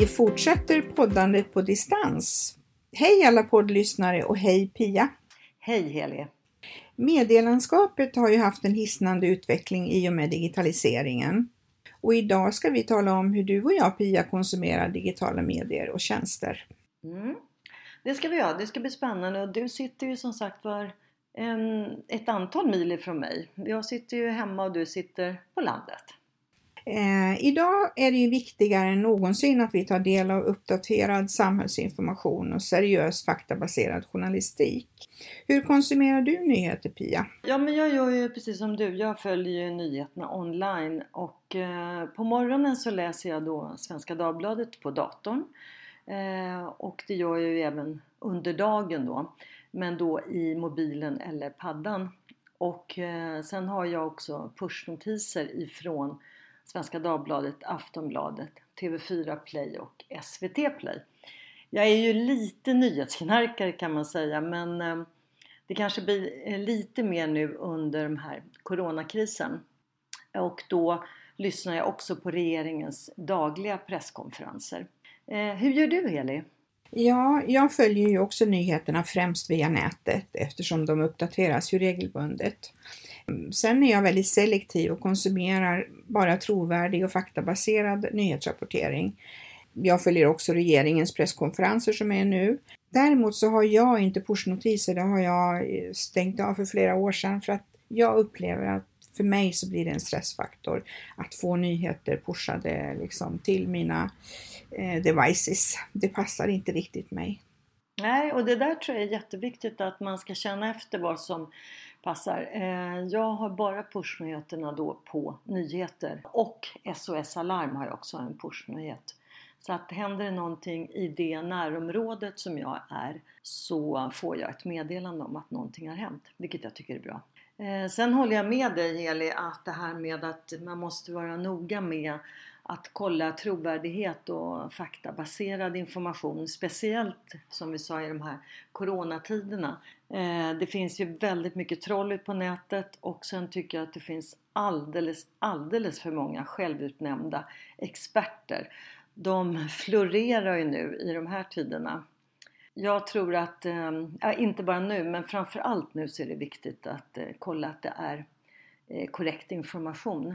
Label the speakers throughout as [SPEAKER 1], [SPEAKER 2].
[SPEAKER 1] Vi fortsätter poddandet på distans. Hej alla poddlyssnare och hej Pia!
[SPEAKER 2] Hej Heli!
[SPEAKER 1] Medielandskapet har ju haft en hisnande utveckling i och med digitaliseringen. Och idag ska vi tala om hur du och jag Pia konsumerar digitala medier och tjänster.
[SPEAKER 2] Mm. Det ska vi göra, det ska bli spännande och du sitter ju som sagt var ett antal mil ifrån mig. Jag sitter ju hemma och du sitter på landet.
[SPEAKER 1] Eh, idag är det ju viktigare än någonsin att vi tar del av uppdaterad samhällsinformation och seriös faktabaserad journalistik. Hur konsumerar du nyheter Pia?
[SPEAKER 2] Ja men jag gör ju precis som du, jag följer ju nyheterna online och eh, på morgonen så läser jag då Svenska Dagbladet på datorn eh, och det gör jag ju även under dagen då men då i mobilen eller paddan och eh, sen har jag också pushnotiser ifrån Svenska Dagbladet, Aftonbladet, TV4 Play och SVT Play. Jag är ju lite nyhetsknarkare kan man säga men eh, det kanske blir eh, lite mer nu under den här coronakrisen. Och då lyssnar jag också på regeringens dagliga presskonferenser. Eh, hur gör du Heli?
[SPEAKER 1] Ja, jag följer ju också nyheterna främst via nätet eftersom de uppdateras ju regelbundet. Sen är jag väldigt selektiv och konsumerar bara trovärdig och faktabaserad nyhetsrapportering. Jag följer också regeringens presskonferenser som är nu. Däremot så har jag inte pushnotiser, det har jag eh, stängt av för flera år sedan för att jag upplever att för mig så blir det en stressfaktor att få nyheter pushade liksom till mina eh, devices. Det passar inte riktigt mig.
[SPEAKER 2] Nej, och det där tror jag är jätteviktigt att man ska känna efter vad som passar. Eh, jag har bara pushnyheterna då på nyheter och SOS Alarm har jag också en pushnyhet. Så att händer det någonting i det närområdet som jag är så får jag ett meddelande om att någonting har hänt, vilket jag tycker är bra. Eh, sen håller jag med dig Eli att det här med att man måste vara noga med att kolla trovärdighet och faktabaserad information, speciellt som vi sa i de här coronatiderna. Eh, det finns ju väldigt mycket troll ut på nätet och sen tycker jag att det finns alldeles, alldeles för många självutnämnda experter. De florerar ju nu i de här tiderna. Jag tror att, eh, ja inte bara nu, men framförallt nu så är det viktigt att eh, kolla att det är korrekt information.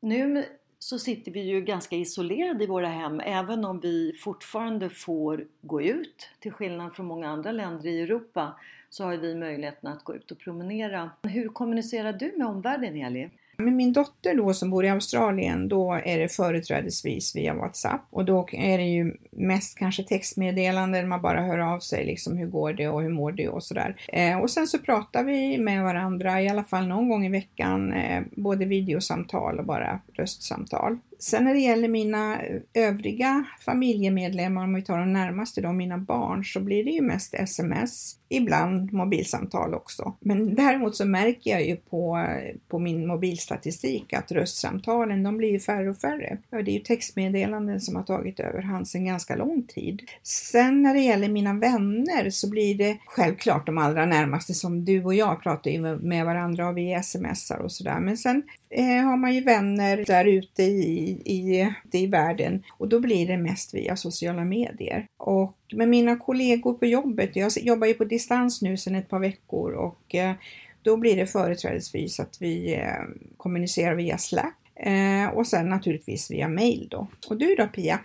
[SPEAKER 2] Nu så sitter vi ju ganska isolerade i våra hem även om vi fortfarande får gå ut. Till skillnad från många andra länder i Europa så har vi möjligheten att gå ut och promenera. Hur kommunicerar du med omvärlden Eli?
[SPEAKER 1] Med min dotter då som bor i Australien, då är det företrädesvis via WhatsApp och då är det ju mest kanske textmeddelanden, man bara hör av sig liksom hur går det och hur mår du och sådär. Eh, och sen så pratar vi med varandra i alla fall någon gång i veckan, eh, både videosamtal och bara röstsamtal. Sen när det gäller mina eh, övriga familjemedlemmar, om vi tar de närmaste då, mina barn, så blir det ju mest sms, ibland mobilsamtal också. Men däremot så märker jag ju på, eh, på min mobilstatistik att röstsamtalen, de blir ju färre och färre. Det är ju textmeddelanden som har tagit över hand sedan ganska lång tid. Sen när det gäller mina vänner så blir det självklart de allra närmaste som du och jag pratar ju med varandra och vi smsar och sådär. Men sen eh, har man ju vänner där ute i, i, i världen och då blir det mest via sociala medier. Och med mina kollegor på jobbet, jag jobbar ju på distans nu sedan ett par veckor och eh, då blir det företrädesvis att vi eh, kommunicerar via Slack eh, och sen naturligtvis via mail då. Och du då Pia?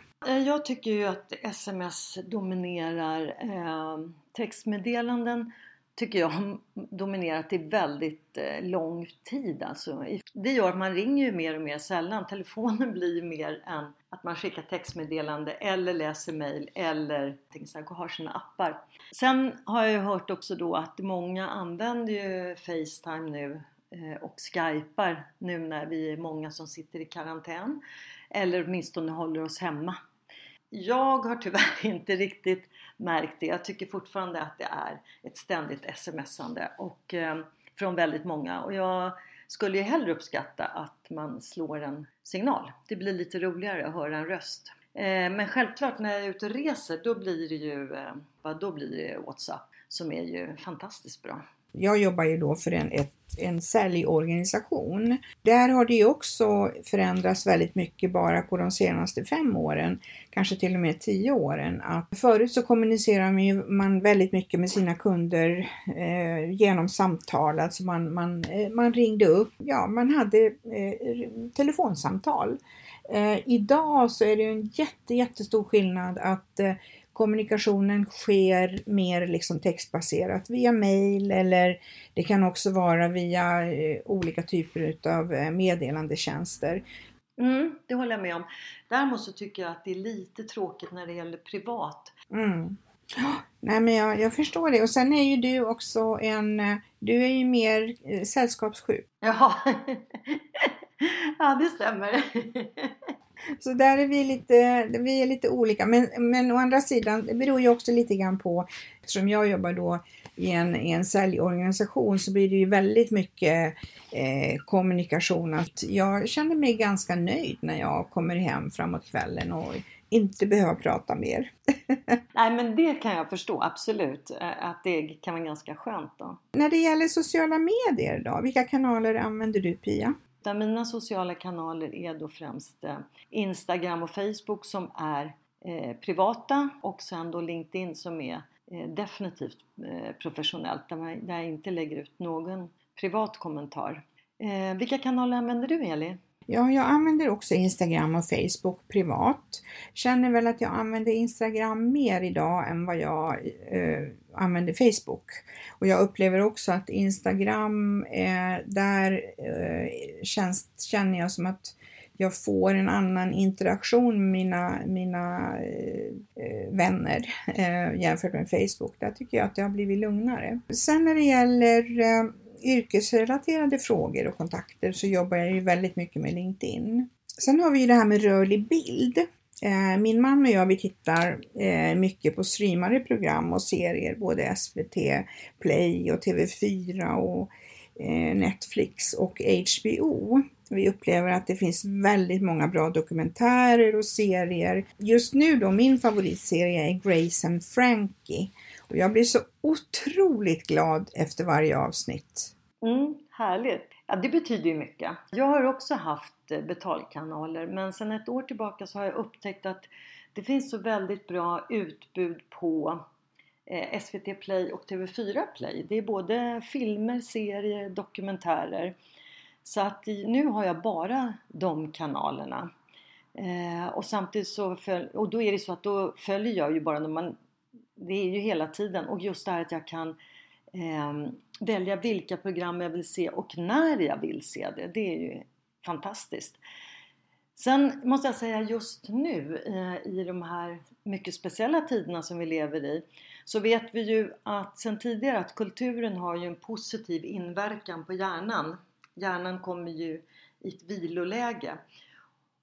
[SPEAKER 2] Jag tycker ju att sms dominerar. Textmeddelanden tycker jag dominerat i väldigt eh, lång tid. Alltså. Det gör att man ringer ju mer och mer sällan. Telefonen blir mer än att man skickar textmeddelande eller läser mail eller har sina appar. Sen har jag ju hört också då att många använder ju Facetime nu eh, och skypar nu när vi är många som sitter i karantän eller åtminstone håller oss hemma. Jag har tyvärr inte riktigt märkt det. Jag tycker fortfarande att det är ett ständigt smsande och eh, från väldigt många och jag skulle ju hellre uppskatta att man slår en signal. Det blir lite roligare att höra en röst. Eh, men självklart när jag är ute och reser då blir det ju eh, då blir det WhatsApp som är ju fantastiskt bra.
[SPEAKER 1] Jag jobbar ju då för en, ett, en säljorganisation. Där har det ju också förändrats väldigt mycket bara på de senaste fem åren, kanske till och med tio åren. Att förut så kommunicerar man väldigt mycket med sina kunder eh, genom samtal, alltså man, man, eh, man ringde upp, ja man hade eh, telefonsamtal. Eh, idag så är det en jätte, jättestor skillnad att eh, kommunikationen sker mer liksom textbaserat via mail eller det kan också vara via eh, olika typer av eh, meddelandetjänster.
[SPEAKER 2] Mm, det håller jag med om. Däremot så tycker jag att det är lite tråkigt när det gäller privat.
[SPEAKER 1] Mm. Nej men jag, jag, förstår det och sen är ju du också en, eh, du är ju mer sällskapssjuk.
[SPEAKER 2] Jaha, ja det stämmer.
[SPEAKER 1] Så där är vi lite, vi är lite olika. Men, men å andra sidan, det beror ju också lite grann på, eftersom jag jobbar då i en, i en säljorganisation så blir det ju väldigt mycket eh, kommunikation. Att jag känner mig ganska nöjd när jag kommer hem framåt kvällen och inte behöva prata mer.
[SPEAKER 2] Nej men det kan jag förstå, absolut. Eh, att det kan vara ganska skönt då.
[SPEAKER 1] När det gäller sociala medier då, vilka kanaler använder du Pia?
[SPEAKER 2] Där mina sociala kanaler är då främst eh, Instagram och Facebook som är eh, privata och sen då LinkedIn som är eh, definitivt eh, professionellt där, man, där jag inte lägger ut någon privat kommentar. Eh, vilka kanaler använder du Eli?
[SPEAKER 1] Ja, jag använder också Instagram och Facebook privat. Känner väl att jag använder Instagram mer idag än vad jag eh, använder Facebook. Och jag upplever också att Instagram, eh, där eh, känns, känner jag som att jag får en annan interaktion med mina, mina eh, eh vänner eh, jämfört med Facebook. Där tycker jag att det har blivit lugnare. Sen när det gäller eh, yrkesrelaterade frågor och kontakter så jobbar jag ju väldigt mycket med LinkedIn. Sen har vi ju det här med rörlig bild. Eh, min man och jag vi tittar eh, mycket på streamade program och serier, både SVT Play och TV4 och eh, Netflix och HBO. Vi upplever att det finns väldigt många bra dokumentärer och serier. Just nu då, min favoritserie är Grace and Frankie och jag blir så otroligt glad efter varje avsnitt.
[SPEAKER 2] Mm, härligt! Ja, det betyder ju mycket. Jag har också haft eh, betalkanaler men sedan ett år tillbaka så har jag upptäckt att det finns så väldigt bra utbud på eh, SVT Play och TV4 Play. Det är både filmer, serier, dokumentärer. Så att nu har jag bara de kanalerna. Eh, och samtidigt så följ, och då är det så att då följer jag ju bara när man det är ju hela tiden och just det här att jag kan eh, välja vilka program jag vill se och när jag vill se det. Det är ju fantastiskt. Sen måste jag säga just nu eh, i de här mycket speciella tiderna som vi lever i så vet vi ju att sen tidigare att kulturen har ju en positiv inverkan på hjärnan. Hjärnan kommer ju i ett viloläge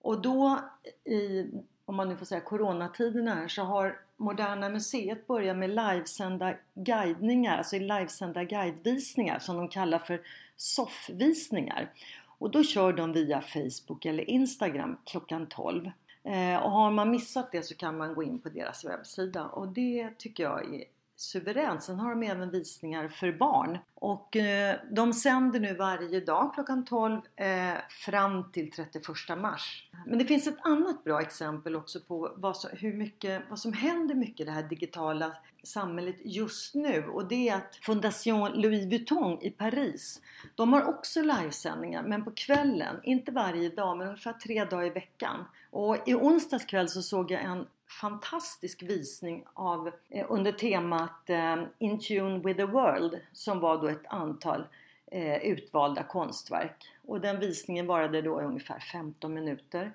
[SPEAKER 2] och då i, om man nu får säga coronatiderna här så har Moderna Museet börjar med livesända guidningar, alltså livesända guidevisningar som de kallar för soffvisningar. Och då kör de via Facebook eller Instagram klockan 12. Eh, och har man missat det så kan man gå in på deras webbsida och det tycker jag är suveränt. Sen har de även visningar för barn. Och eh, de sänder nu varje dag klockan 12 eh, fram till 31 mars. Men det finns ett annat bra exempel också på vad som, hur mycket, vad som händer mycket i det här digitala samhället just nu och det är att Fondation Louis Vuitton i Paris de har också livesändningar men på kvällen, inte varje dag men ungefär tre dagar i veckan. Och i onsdags kväll så såg jag en fantastisk visning av, eh, under temat eh, In Tune with the World som var då ett antal eh, utvalda konstverk. Och den visningen varade då ungefär 15 minuter.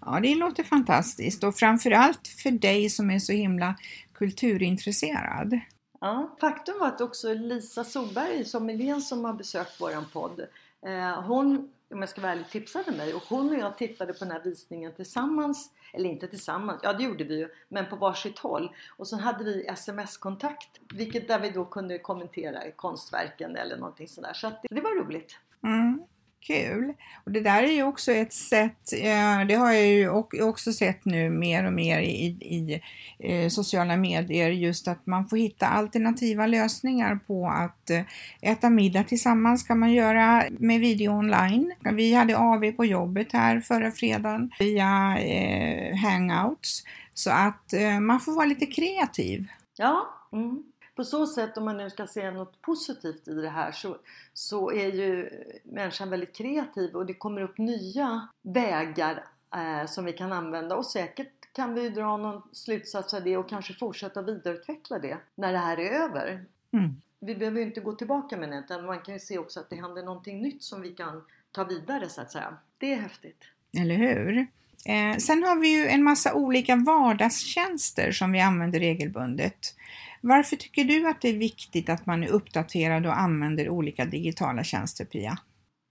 [SPEAKER 1] Ja, det låter fantastiskt och framförallt för dig som är så himla kulturintresserad.
[SPEAKER 2] Ja, faktum var att också Lisa Solberg, sommelieren som har besökt våran podd, eh, hon, om jag ska vara ärlig, tipsade mig och hon och jag tittade på den här visningen tillsammans eller inte tillsammans, ja det gjorde vi ju, men på varsitt håll. Och så hade vi sms-kontakt, vilket där vi då kunde kommentera konstverken eller någonting sådär. Så att det, det var roligt.
[SPEAKER 1] Mm. Kul! Och det där är ju också ett sätt, eh, det har jag ju också sett nu mer och mer i, i eh, sociala medier, just att man får hitta alternativa lösningar på att eh, äta middag tillsammans kan man göra med video online. Vi hade AV på jobbet här förra fredagen via eh, hangouts, så att man får vara lite kreativ.
[SPEAKER 2] Ja, mm på så sätt om man nu ska se något positivt i det här så, så är ju människan väldigt kreativ och det kommer upp nya vägar eh, som vi kan använda och säkert kan vi dra någon slutsats av det och kanske fortsätta vidareutveckla det när det här är över. Mm. Vi behöver ju inte gå tillbaka med det utan man kan ju se också att det händer någonting nytt som vi kan ta vidare så att säga. Det är häftigt.
[SPEAKER 1] Eller hur? Eh, sen har vi ju en massa olika vardagstjänster som vi använder regelbundet. Varför tycker du att det är viktigt att man är uppdaterad och använder olika digitala tjänster, Pia?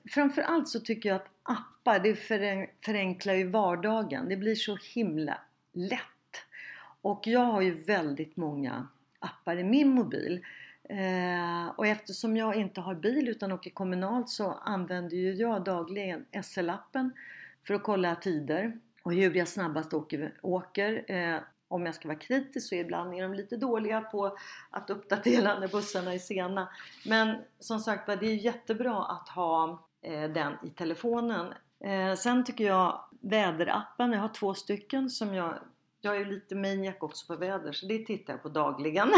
[SPEAKER 2] Framförallt så tycker jag att appar, det förenklar ju vardagen. Det blir så himla lätt. Och jag har ju väldigt många appar i min mobil. Eh, och eftersom jag inte har bil utan åker kommunalt så använder ju jag dagligen SL-appen för att kolla tider och hur jag snabbast åker. åker. Eh, om jag ska vara kritisk så ibland är de lite dåliga på att uppdatera när bussarna är sena. Men som sagt det är jättebra att ha eh, den i telefonen. Eh, sen tycker jag väderappen, jag har två stycken som jag jag är lite maniac också på väder så det tittar jag på dagligen.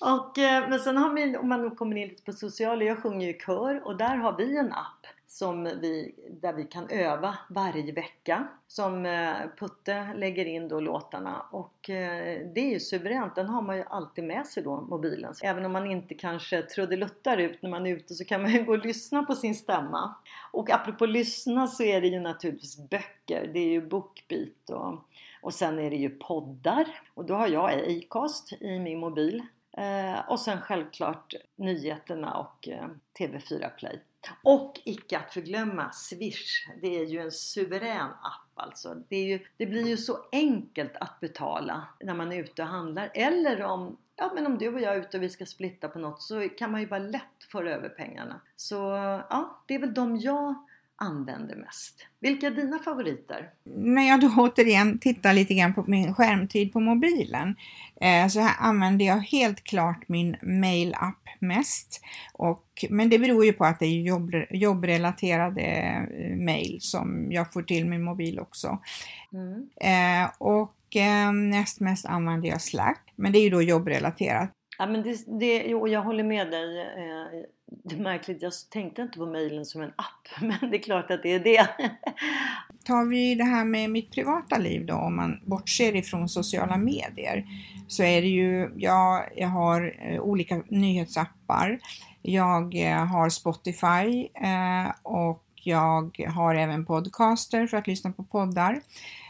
[SPEAKER 2] och, eh, men sen har vi, om man kommer in lite på sociala, jag sjunger ju i kör och där har vi en app som vi, där vi kan öva varje vecka. Som eh, Putte lägger in då låtarna och eh, det är ju suveränt. Den har man ju alltid med sig då, mobilen. Även om man inte kanske trudeluttar ut när man är ute så kan man ju gå och lyssna på sin stämma. Och apropå lyssna så är det ju naturligtvis böcker. Det är ju Bookbeat och, och sen är det ju poddar. Och då har jag Acast i min mobil. Eh, och sen självklart nyheterna och TV4 Play. Och icke att förglömma Swish. Det är ju en suverän app alltså. Det, är ju, det blir ju så enkelt att betala när man är ute och handlar. Eller om, ja, men om du och jag är ute och vi ska splitta på något så kan man ju bara lätt föra över pengarna. Så ja, det är väl de jag använder mest. Vilka är dina favoriter?
[SPEAKER 1] När jag då återigen tittar lite grann på min skärmtid på mobilen eh, så här använder jag helt klart min mail-app mest. Och, men det beror ju på att det är jobb, jobbrelaterade eh, mail som jag får till min mobil också. Mm. Eh, och eh, näst mest använder jag Slack, men det är ju då jobbrelaterat.
[SPEAKER 2] Ja, men det, det, jo, jag håller med dig. Det är märkligt, jag tänkte inte på mejlen som en app, men det är klart att det är det.
[SPEAKER 1] Tar vi det här med mitt privata liv då, om man bortser ifrån sociala medier, så är det ju, ja, jag har eh, olika nyhetsappar. Jag eh, har Spotify eh, och jag har även Podcaster för att lyssna på poddar.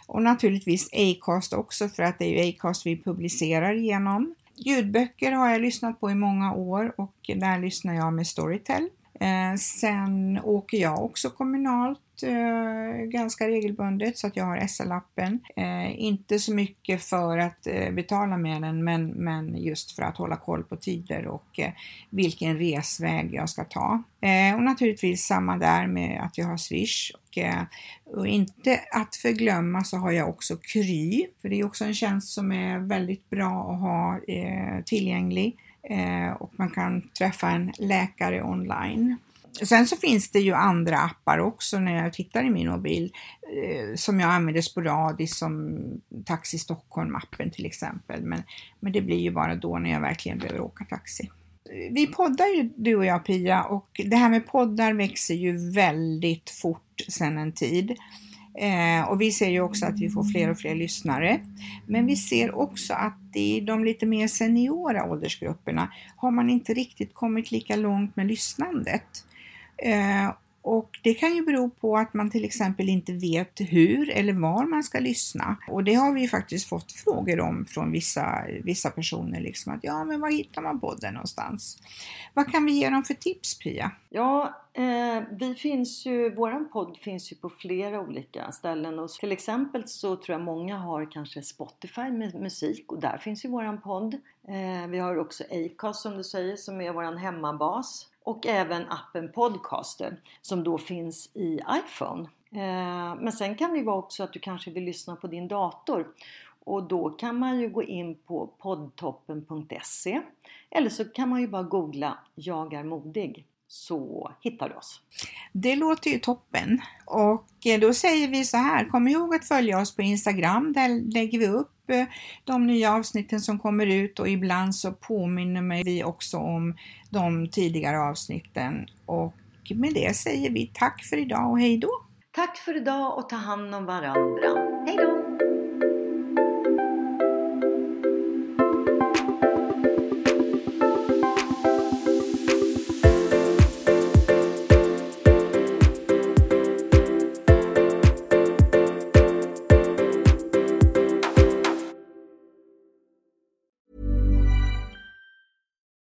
[SPEAKER 1] Och naturligtvis Acast också för att det är ju Acast vi publicerar genom. Ljudböcker har jag lyssnat på i många år och där lyssnar jag med Storytel. Eh, sen åker jag också kommunalt eh, ganska regelbundet så att jag har SL-appen. Eh, inte så mycket för att eh, betala med den men, men just för att hålla koll på tider och eh, vilken resväg jag ska ta. Eh, och naturligtvis samma där med att jag har Swish. Och, eh, och inte att förglömma så har jag också Kry, för det är också en tjänst som är väldigt bra att ha eh, tillgänglig eh, och man kan träffa en läkare online. Sen så finns det ju andra appar också när jag tittar i min mobil eh, som jag använder sporadiskt som Taxi Stockholm-appen till exempel. Men, men det blir ju bara då när jag verkligen behöver åka taxi. Eh, vi poddar ju du och jag Pia och det här med poddar växer ju väldigt fort sedan en tid. Eh, och vi ser ju också att vi får fler och fler lyssnare. Men vi ser också att i de lite mer seniora åldersgrupperna har man inte riktigt kommit lika långt med lyssnandet. Eh, och det kan ju bero på att man till exempel inte vet hur eller var man ska lyssna. Och det har vi ju faktiskt fått frågor om från vissa, vissa personer. Liksom att ja, men var hittar man podden någonstans? Vad kan vi ge dem för tips Pia?
[SPEAKER 2] Ja, eh, vi finns ju, våran podd finns ju på flera olika ställen. Och till exempel så tror jag många har kanske Spotify med musik och där finns ju våran podd. Eh, vi har också Acast som du säger som är våran hemmabas och även appen Podcaster som då finns i iPhone. Eh, men sen kan det vara också att du kanske vill lyssna på din dator och då kan man ju gå in på poddtoppen.se eller så kan man ju bara googla Jag är modig så hittar du oss.
[SPEAKER 1] Det låter ju toppen och eh, då säger vi så här, kom ihåg att följa oss på Instagram, där lägger vi upp eh, de nya avsnitten som kommer ut och ibland så påminner vi också om de tidigare avsnitten och med det säger vi tack för idag och hej då!
[SPEAKER 2] Tack för idag och ta hand om varandra. Hej då!